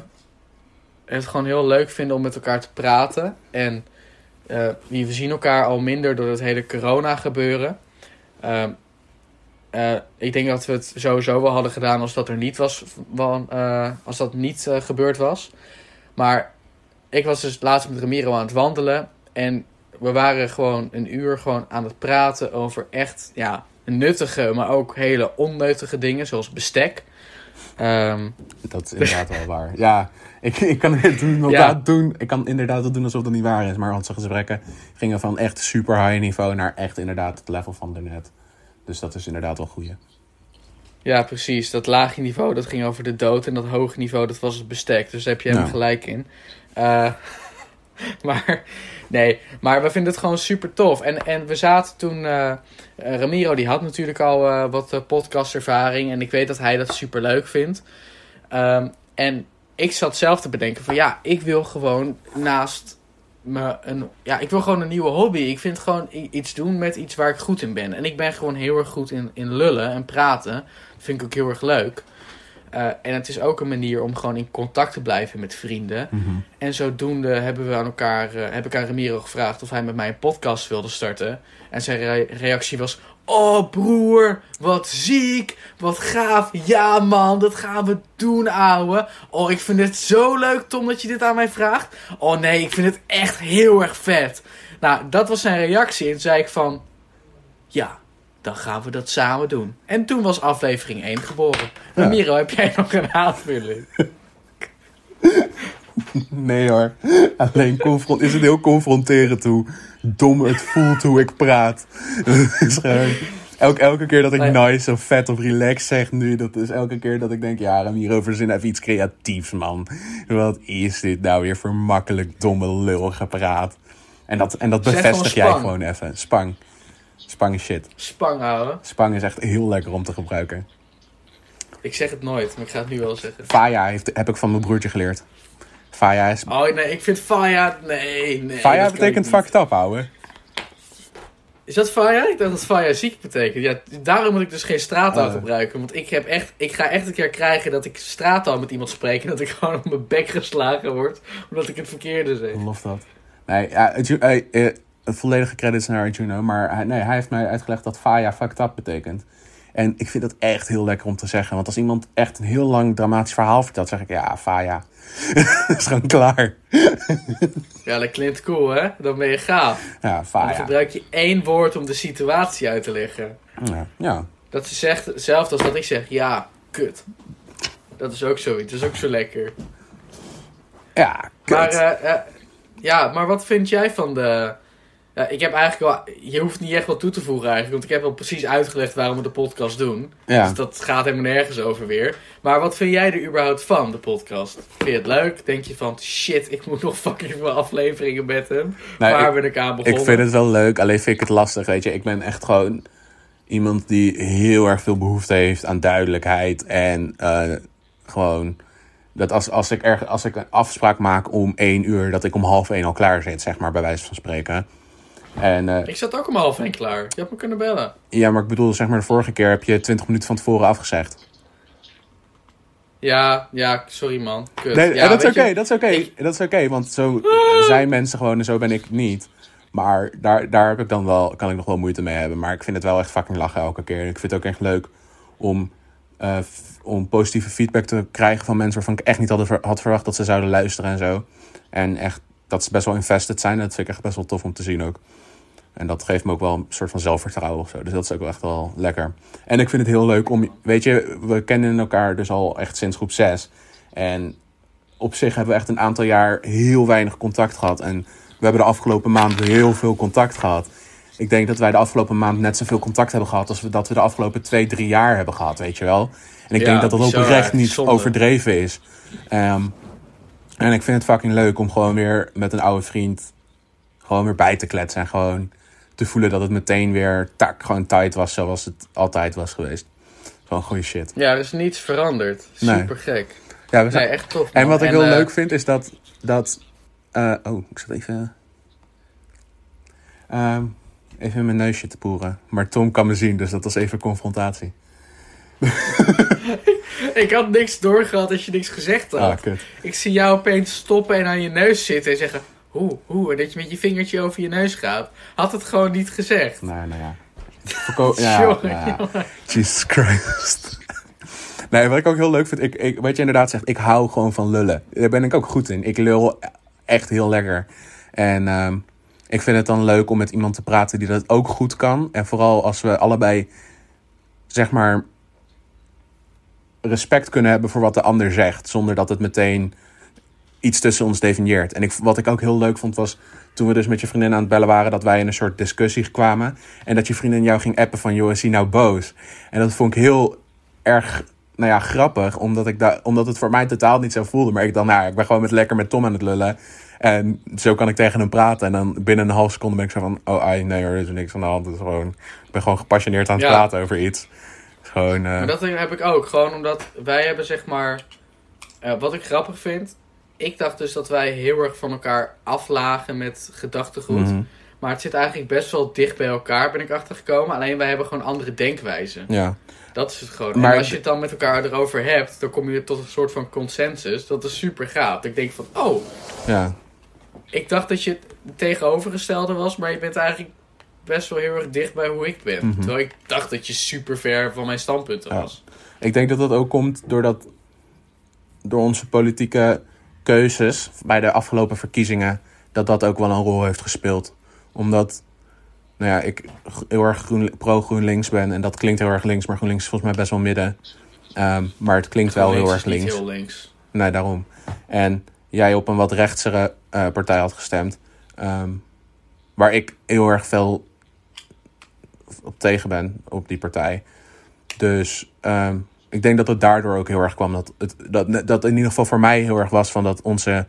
het gewoon heel leuk vinden om met elkaar te praten. En eh, we zien elkaar al minder door het hele corona gebeuren. Ehm, eh, ik denk dat we het sowieso wel hadden gedaan als dat er niet was, eh, als dat niet eh, gebeurd was. Maar ik was dus laatst met Ramiro aan het wandelen en we waren gewoon een uur gewoon aan het praten over echt ja, nuttige, maar ook hele onnuttige dingen, zoals bestek. Ehm, Dat is inderdaad wel waar. Ja, ik, ik kan het doen, inderdaad doen. Ik kan inderdaad wel doen alsof dat niet waar is. Maar onze gesprekken gingen van echt super high niveau naar echt inderdaad het level van daarnet. Dus dat is inderdaad wel goeie. ja, precies. Dat lage niveau, dat ging over de dood. En dat hoge niveau, dat was het bestek. Dus daar heb je helemaal gelijk in. Eh, maar, nee. Maar we vinden het gewoon super tof. En, en we zaten toen... eh, Ramiro, die had natuurlijk al eh, wat podcastervaring. En ik weet dat hij dat super leuk vindt. Ehm, en ik zat zelf te bedenken van... Ja, ik wil gewoon naast me een... Ja, ik wil gewoon een nieuwe hobby. Ik vind gewoon iets doen met iets waar ik goed in ben. En ik ben gewoon heel erg goed in, in lullen en praten. Dat vind ik ook heel erg leuk. Eh, en het is ook een manier om gewoon in contact te blijven met vrienden. En zodoende hebben we aan elkaar, eh, heb ik aan Ramiro gevraagd of hij met mij een podcast wilde starten. En zijn re- reactie was: Oh broer, wat ziek, wat gaaf. Ja man, dat gaan we doen, ouwe. Oh, ik vind het zo leuk, Tom, dat je dit aan mij vraagt. Oh nee, ik vind het echt heel erg vet. Nou, dat was zijn reactie. En toen zei ik van: Ja, dan gaan we dat samen doen. En toen was aflevering 1 geboren. Ja. Ramiro, heb jij nog een aanvulling? Nee hoor. Alleen confront is het heel confronterend hoe dom het voelt hoe ik praat. Het is gewoon... Elke, elke keer dat ik nice of vet of relaxed zeg nu, dat is elke keer dat ik denk, ja, Rem, hierover zin even iets creatiefs, man. Wat is dit nou weer voor makkelijk domme lul gepraat? En dat, en dat bevestig jij gewoon even. Spang. Spang is shit. Spang houden. Spang is echt heel lekker om te gebruiken. Ik zeg het nooit, maar ik ga het nu wel zeggen. Faya heeft, heb ik van mijn broertje geleerd. Faya is... Oh nee, ik vind Faya... Nee, nee. Faya betekent fucked up, ouwe. Is dat Faya? Ik dacht dat Faya ziek betekent. Ja, daarom moet ik dus geen straattaal Oh. gebruiken. Want ik, heb echt, ik ga echt een keer krijgen dat ik straattaal met iemand spreek... en dat ik gewoon op mijn bek geslagen word... omdat ik het verkeerde zeg. Lof dat. Nee, ja, eh, volledige credits naar Juno. Maar hij, nee, hij heeft mij uitgelegd dat Faya fucked up betekent. En ik vind dat echt heel lekker om te zeggen. Want als iemand echt een heel lang dramatisch verhaal vertelt, zeg ik ja, Faya. dat is gewoon klaar. Ja, dat klinkt cool, hè? Dan ben je gaaf. Ja, Dan Faya. gebruik je één woord om de situatie uit te leggen. Ja, ja. Dat ze zegt, hetzelfde als dat ik zeg, ja, kut. Dat is ook zoiets, dat is ook zo lekker. ja kut. Maar, eh, eh, ja, maar wat vind jij van de... Ja, ik heb eigenlijk wel... Je hoeft niet echt wat toe te voegen eigenlijk. Want ik heb al precies uitgelegd waarom we de podcast doen. ja. Dus dat gaat helemaal nergens over weer. Maar wat vind jij er überhaupt van, de podcast? Vind je het leuk? Denk je van, shit, ik moet nog fucking veel afleveringen met hem? Nee, Waar ik- ben ik aan begonnen? Ik vind het wel leuk, alleen vind ik het lastig, weet je. Ik ben echt gewoon iemand die heel erg veel behoefte heeft aan duidelijkheid. En eh, gewoon, dat als, als, ik erg, als ik een afspraak maak om één uur, dat ik om half één al klaar zit, zeg maar, bij wijze van spreken. En eh, Ik zat ook om half één klaar. Je had me kunnen bellen. ja, maar ik bedoel, zeg maar, de vorige keer heb je twintig minuten van tevoren afgezegd. Ja, ja, sorry man. Kut. Nee, ja, en dat is oké, dat is oké. ik- Dat is oké, want zo zijn mensen gewoon en zo ben ik niet. Maar daar, daar heb ik dan wel, kan ik nog wel moeite mee hebben. Maar ik vind het wel echt fucking lachen elke keer. En ik vind het ook echt leuk om, eh, om positieve feedback te krijgen van mensen waarvan ik echt niet had, had verwacht dat ze zouden luisteren en zo. En echt dat ze best wel invested zijn. Dat vind ik echt best wel tof om te zien ook. En dat geeft me ook wel een soort van zelfvertrouwen of zo. Dus dat is ook wel echt wel lekker. En ik vind het heel leuk om... Weet je, we kennen elkaar dus al echt sinds groep 6. En op zich hebben we echt een aantal jaar heel weinig contact gehad. En we hebben de afgelopen maanden heel veel contact gehad. Ik denk dat wij de afgelopen maand net zoveel contact hebben gehad... als we dat we de afgelopen twee, drie jaar hebben gehad, weet je wel. En ik Ja, denk dat dat bizar, oprecht niet zonde. overdreven is. Ehm, en ik vind het fucking leuk om gewoon weer met een oude vriend... gewoon weer bij te kletsen en gewoon te voelen dat het meteen weer tak, gewoon tight was zoals het altijd was geweest. Gewoon goede shit. Ja, er is niets veranderd. Super gek. Ja, we zijn, Nee, echt tof. en wat ik heel eh, leuk vind is dat. dat eh, oh, ik zat even. ehm, even in mijn neusje te poeren. Maar Tom kan me zien, dus dat was even confrontatie. Ik had niks doorgehad als je niks gezegd had. Ah. Ik zie jou opeens stoppen en aan je neus zitten en zeggen... Hoe, en dat je met je vingertje over je neus gaat. Had het gewoon niet gezegd. Nou, nou ja. Verko ja. Jesus Christ. Nee, wat ik ook heel leuk vind, ik, ik, wat je inderdaad zegt, ik hou gewoon van lullen. Daar ben ik ook goed in. Ik lul echt heel lekker. En ehm, ik vind het dan leuk om met iemand te praten die dat ook goed kan. En vooral als we allebei, zeg maar, respect kunnen hebben voor wat de ander zegt. Zonder dat het meteen iets tussen ons definieert. En ik, wat ik ook heel leuk vond was, toen we dus met je vriendin aan het bellen waren... dat wij in een soort discussie kwamen. En dat je vriendin jou ging appen van, joh, is hij nou boos? En dat vond ik heel erg nou ja, grappig, omdat, ik da- omdat het voor mij totaal niet zo voelde. Maar ik dan, nou, ik ben gewoon met, lekker met Tom aan het lullen. En zo kan ik tegen hem praten. En dan binnen een half seconde ben ik zo van, oh ai, nee hoor, er is niks aan de hand. Het is gewoon, ik ben gewoon gepassioneerd aan het Ja. praten over iets. Gewoon, eh, Maar dat heb ik ook. Gewoon omdat wij hebben zeg maar... eh, wat ik grappig vind... Ik dacht dus dat wij heel erg van elkaar aflagen met gedachtegoed. mhm. Maar het zit eigenlijk best wel dicht bij elkaar, ben ik achtergekomen. Alleen wij hebben gewoon andere denkwijzen. Ja, Dat is het gewoon. Maar en als je het dan met elkaar erover hebt, dan kom je tot een soort van consensus. Dat is super gaaf. Ik denk van, oh, ja. ik dacht dat je het tegenovergestelde was, maar je bent eigenlijk best wel heel erg dicht bij hoe ik ben. Mhm. Terwijl ik dacht dat je super ver van mijn standpunten Ja. was. Ik denk dat dat ook komt doordat door onze politieke keuzes bij de afgelopen verkiezingen, dat dat ook wel een rol heeft gespeeld. Omdat, nou ja, ik heel erg groen, pro-GroenLinks ben en dat klinkt heel erg links, maar GroenLinks is volgens mij best wel midden. Ehm, maar het klinkt wel heel Links erg is niet links. heel links. Nee, daarom. En jij op een wat rechtsere eh, partij had gestemd. ehm, waar ik heel erg veel op tegen ben op die partij. Dus ehm, ik denk dat het daardoor ook heel erg kwam. Dat, het, dat, dat in ieder geval voor mij heel erg was van dat onze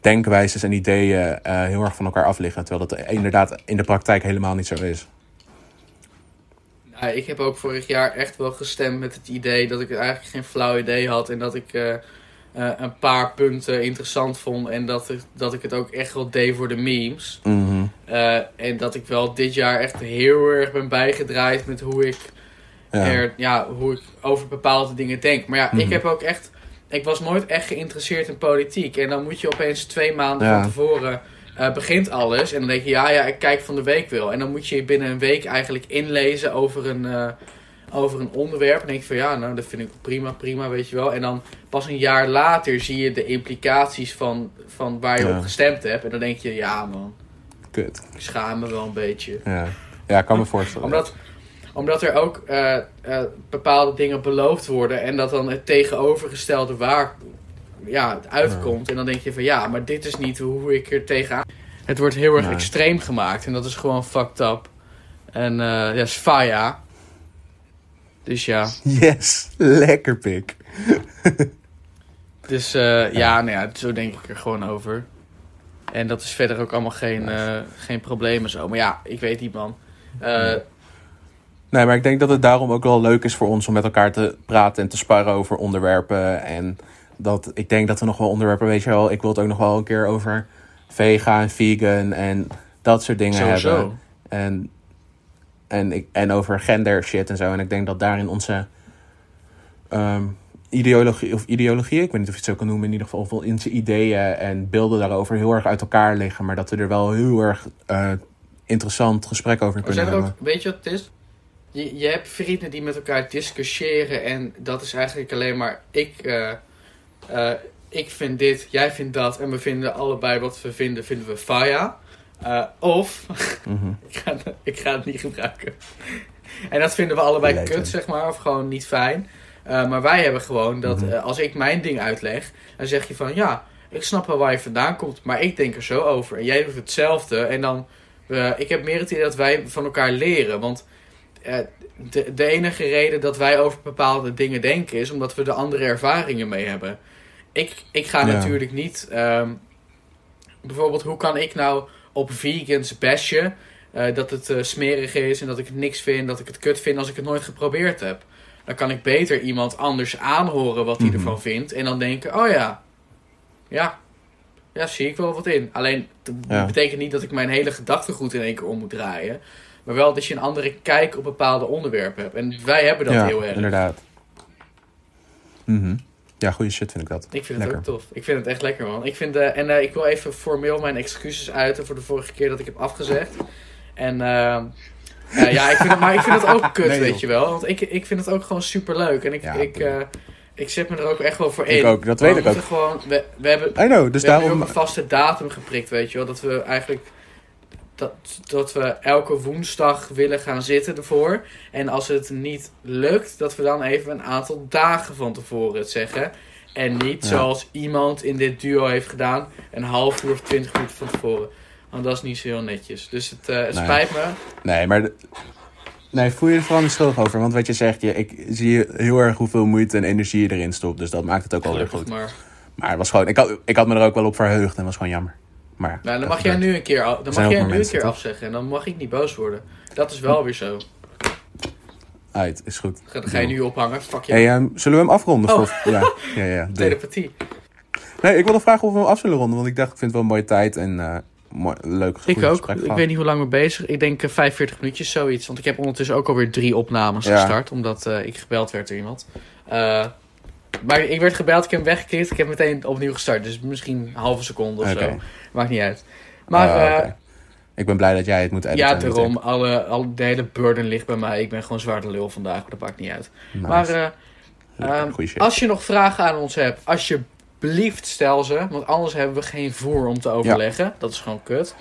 denkwijzes en ideeën eh, heel erg van elkaar af liggen. Terwijl dat inderdaad in de praktijk helemaal niet zo is. Nou, ik heb ook vorig jaar echt wel gestemd met het idee dat ik eigenlijk geen flauw idee had. En dat ik eh, eh, een paar punten interessant vond. En dat ik, dat ik het ook echt wel deed voor de memes. Mhm. En dat ik wel dit jaar echt heel erg ben bijgedraaid met hoe ik, Ja. er, ja, hoe ik over bepaalde dingen denk. Maar ja, ik Mhm. heb ook echt. Ik was nooit echt geïnteresseerd in politiek. En dan moet je opeens twee maanden Ja. van tevoren. eh, begint alles. En dan denk je, ja, ja, ik kijk van de week wel. En dan moet je binnen een week eigenlijk inlezen over een, eh, over een onderwerp. En denk je van, ja, nou, dat vind ik prima, prima, weet je wel. En dan pas een jaar later zie je de implicaties van, van waar je Ja. op gestemd hebt. En dan denk je, ja, man, Kut. ik schaam me wel een beetje Ja. ja, ik kan me voorstellen. omdat, omdat er ook eh, eh, bepaalde dingen beloofd worden en dat dan het tegenovergestelde waar ja, het uitkomt. En dan denk je van ja, maar dit is niet hoe ik er tegenaan. Het wordt heel erg extreem gemaakt en dat is gewoon fucked up. En eh ja, is faya. Dus ja, Yes, lekker pik. dus eh, ja, nou ja, zo denk ik er gewoon over. En dat is verder ook allemaal geen, geen probleem en zo. Maar ja, ik weet niet man. Eh, Nee, maar ik denk dat het daarom ook wel leuk is voor ons om met elkaar te praten en te sparren over onderwerpen. En dat ik denk dat we nog wel onderwerpen, weet je wel, ik wil het ook nog wel een keer over vega en vegan en dat soort dingen Sowieso. hebben. En, en, ik, en over gender shit en zo. En ik denk dat daarin onze ehm, ideologie, of ideologie, ik weet niet of je het zo kan noemen, in ieder geval, of wel onze ideeën en beelden daarover heel erg uit elkaar liggen. Maar dat we er wel heel erg eh, interessant gesprek over kunnen hebben. ook, weet je wat het is? Je, je hebt vrienden die met elkaar discussiëren en dat is eigenlijk alleen maar ik, eh, eh, ik vind dit, jij vindt dat en we vinden allebei wat we vinden, vinden we faya. Eh, of, Mhm. ik, ga, ik ga het niet gebruiken. En dat vinden we allebei Lekker. kut, zeg maar, of gewoon niet fijn. Maar wij hebben gewoon dat Mhm. als ik mijn ding uitleg, dan zeg je van ja, ik snap wel waar je vandaan komt, maar ik denk er zo over. En jij doet hetzelfde. En dan, ik heb meer het idee dat wij van elkaar leren. Want de, de enige reden dat wij over bepaalde dingen denken is omdat we er andere ervaringen mee hebben. Ik, ik ga Ja. natuurlijk niet. ehm, bijvoorbeeld, hoe kan ik nou op vegans bashen eh, dat het eh, smerig is en dat ik het niks vind, dat ik het kut vind als ik het nooit geprobeerd heb? Dan kan ik beter iemand anders aanhoren wat hij Mhm. ervan vindt en dan denken: oh ja, ja, ja, zie ik wel wat in. Alleen dat Ja. betekent niet dat ik mijn hele gedachtegoed in één keer om moet draaien. Maar wel dat je een andere kijk op bepaalde onderwerpen hebt. En wij hebben dat ja, heel erg. inderdaad. Mhm. Ja, goede shit vind ik dat. Ik vind het ook tof. Ik vind het echt lekker, man. Ik vind, eh, en eh, ik wil even formeel mijn excuses uiten voor de vorige keer dat ik heb afgezegd. En eh, ja, ik vind het, maar ik vind het ook kut, Nee, weet je wel. Want ik, ik vind het ook gewoon super leuk. En ik, Ja, ik, ik zet me er ook echt wel voor Ik in. ook, dat weet we ik moeten Gewoon, we, we hebben, I know, dus we hebben daarom... ook een vaste datum geprikt, weet je wel. Dat we eigenlijk... Dat, dat we elke woensdag willen gaan zitten ervoor. En als het niet lukt, dat we dan even een aantal dagen van tevoren het zeggen. En niet Ja. zoals iemand in dit duo heeft gedaan, een half uur of twintig minuten van tevoren. Want dat is niet zo heel netjes. Dus het, eh, het Nee. spijt me. Nee, maar... de- Nee, voel je er vooral niet schuldig over. Want wat je zegt, je, ik zie heel erg hoeveel moeite en energie je erin stopt. Dus dat maakt het ook wel weer goed. maar. Maar het was gewoon, ik, had, ik had me er ook wel op verheugd en was gewoon jammer. Maar Nou, dan mag jij nu een keer, dan mag jij nu een keer afzeggen. En dan mag ik niet boos worden. Dat is wel weer zo. Uit, is goed. Ga je nu ophangen. Fuck je. Hey, ehm, zullen we hem afronden? Oh. Voor, ja, ja, ja. Telepathie. Nee, ik wilde vragen of we hem af zullen ronden. Want ik dacht, ik vind het wel een mooie tijd en eh mooi, leuk Ik ook. gesprek Ik gehad. weet niet hoe lang we bezig. Ik denk eh, 45 minuutjes, zoiets. Want ik heb ondertussen ook alweer drie opnames Ja. gestart. Omdat eh, ik gebeld werd door iemand. Maar ik werd gebeld, ik heb hem weggeklikt. Ik heb meteen opnieuw gestart. Dus misschien een halve seconde of Oké. zo. Maakt niet uit. Maar Ah, eh. Ik ben blij dat jij het moet editen. ja, daarom. Alle, alle, de hele burden ligt bij mij. Ik ben gewoon zwaar de lul vandaag. Dat maakt niet uit. Nice. Maar eh, ehm, als je nog vragen aan ons hebt, alsjeblieft stel ze. Want anders hebben we geen voer om te overleggen. Dat is gewoon kut.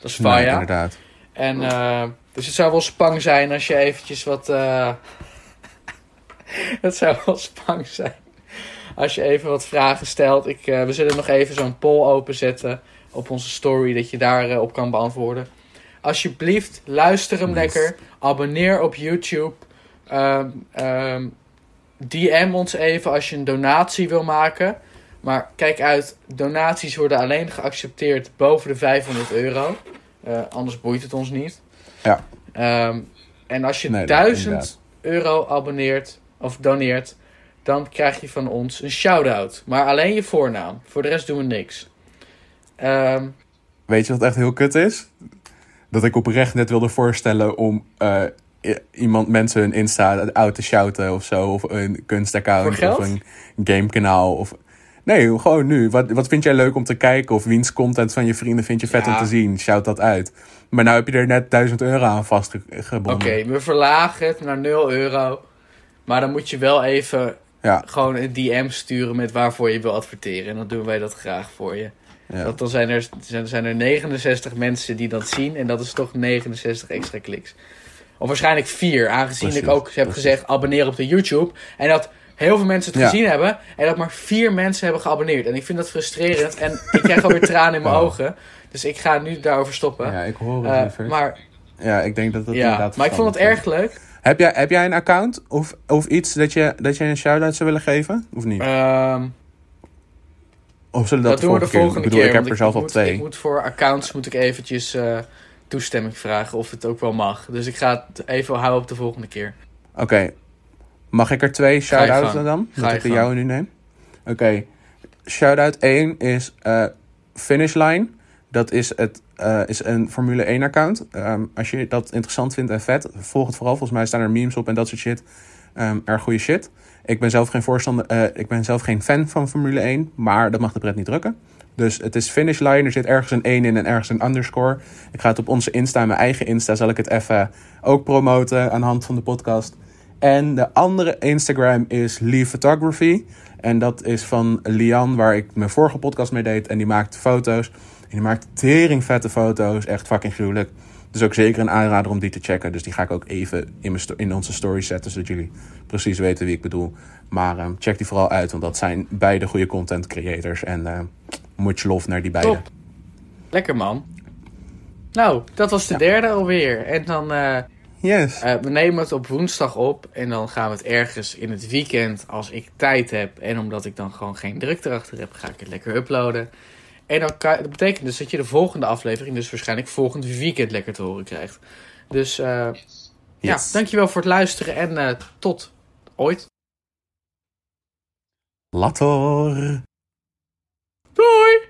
Dat is Nee, faya. inderdaad. En eh, dus het zou wel spang zijn als je eventjes wat. eh, het zou wel spang zijn als je even wat vragen stelt. Ik, eh, we zullen nog even zo'n poll openzetten op onze story dat je daarop op kan beantwoorden. alsjeblieft, luister hem lekker. Abonneer op YouTube. Ehm, ehm, DM ons even als je een donatie wil maken. Maar kijk uit, donaties worden alleen geaccepteerd boven de 500 euro. Eh, anders boeit het ons niet. Ja. Ehm, en als je Nee, dat- 1000 inderdaad. euro abonneert of doneert, dan krijg je van ons een shout-out. Maar alleen je voornaam. Voor de rest doen we niks. Ehm, Weet je wat echt heel kut is? Dat ik oprecht net wilde voorstellen om eh, iemand mensen hun Insta out te shouten of zo. Of een kunstaccount of een gamekanaal. Of... Nee, gewoon nu. Wat, wat vind jij leuk om te kijken? Of wiens content van je vrienden vind je vet Ja. om te zien? Shout dat uit. Maar nou heb je er net 1000 euro aan vastgebonden. Oké, we verlagen het naar 0 euro. Maar dan moet je wel even Ja, gewoon een DM sturen met waarvoor je wil adverteren. En dan doen wij dat graag voor je. ja. Want dan zijn er, zijn, zijn er 69 mensen die dat zien. En dat is toch 69 extra kliks. Of waarschijnlijk vier, aangezien Precies, ik ook heb precies. gezegd abonneer op de YouTube. En dat heel veel mensen het Ja. gezien hebben. En dat maar vier mensen hebben geabonneerd. En ik vind dat frustrerend. En ik krijg alweer tranen in mijn ogen. Dus ik ga nu daarover stoppen. ja, ik hoor het liever. maar Ja, ik denk dat dat ja, inderdaad maar ik vond het erg leuk. Heb jij, heb jij een account of, of iets dat je, dat je een shout-out zou willen geven? Of niet? Ehm, of zullen dat, dat, doen we de keer volgende Ik bedoel, keer. ik heb er zelf al twee. Ik moet voor accounts moet ik eventjes eh, toestemming vragen of het ook wel mag. Dus ik ga het even houden op de volgende keer. Oké. Mag ik er twee shout-outs dan? Ga Dat ik de jouwe nu neem? Oké. Shout-out 1 is eh Finish Line. Dat is, het, eh, is een Formule 1 account. Ehm, als je dat interessant vindt en vet, volg het vooral. Volgens mij staan er memes op en dat soort shit. Ehm erg goede shit. Ik ben zelf geen voorstander, eh, ik ben zelf geen fan van Formule 1, maar dat mag de pret niet drukken. Dus het is finish line, er zit ergens een 1 in en ergens een underscore. Ik ga het op onze Insta, mijn eigen Insta, zal ik het even ook promoten aan de hand van de podcast. En de andere Instagram is Lee Photography. En dat is van Lian, waar ik mijn vorige podcast mee deed. En die maakt foto's. En die maakt tering vette foto's. Echt fucking gruwelijk. Dus ook zeker een aanrader om die te checken. Dus die ga ik ook even in, mijn in onze story zetten. Zodat jullie precies weten wie ik bedoel. Maar ehm, check die vooral uit. Want dat zijn beide goede content creators. En eh much love naar die beide. Top. Lekker man. Nou, dat was de Ja. derde alweer. En dan, eh, Yes. eh, we nemen het op woensdag op. En dan gaan we het ergens in het weekend, als ik tijd heb. En omdat ik dan gewoon geen druk erachter heb, ga ik het lekker uploaden. En dan kan, dat betekent dus dat je de volgende aflevering, dus waarschijnlijk volgend weekend lekker te horen krijgt. Dus eh, ja, dankjewel voor het luisteren en eh, tot ooit. Later. Doei!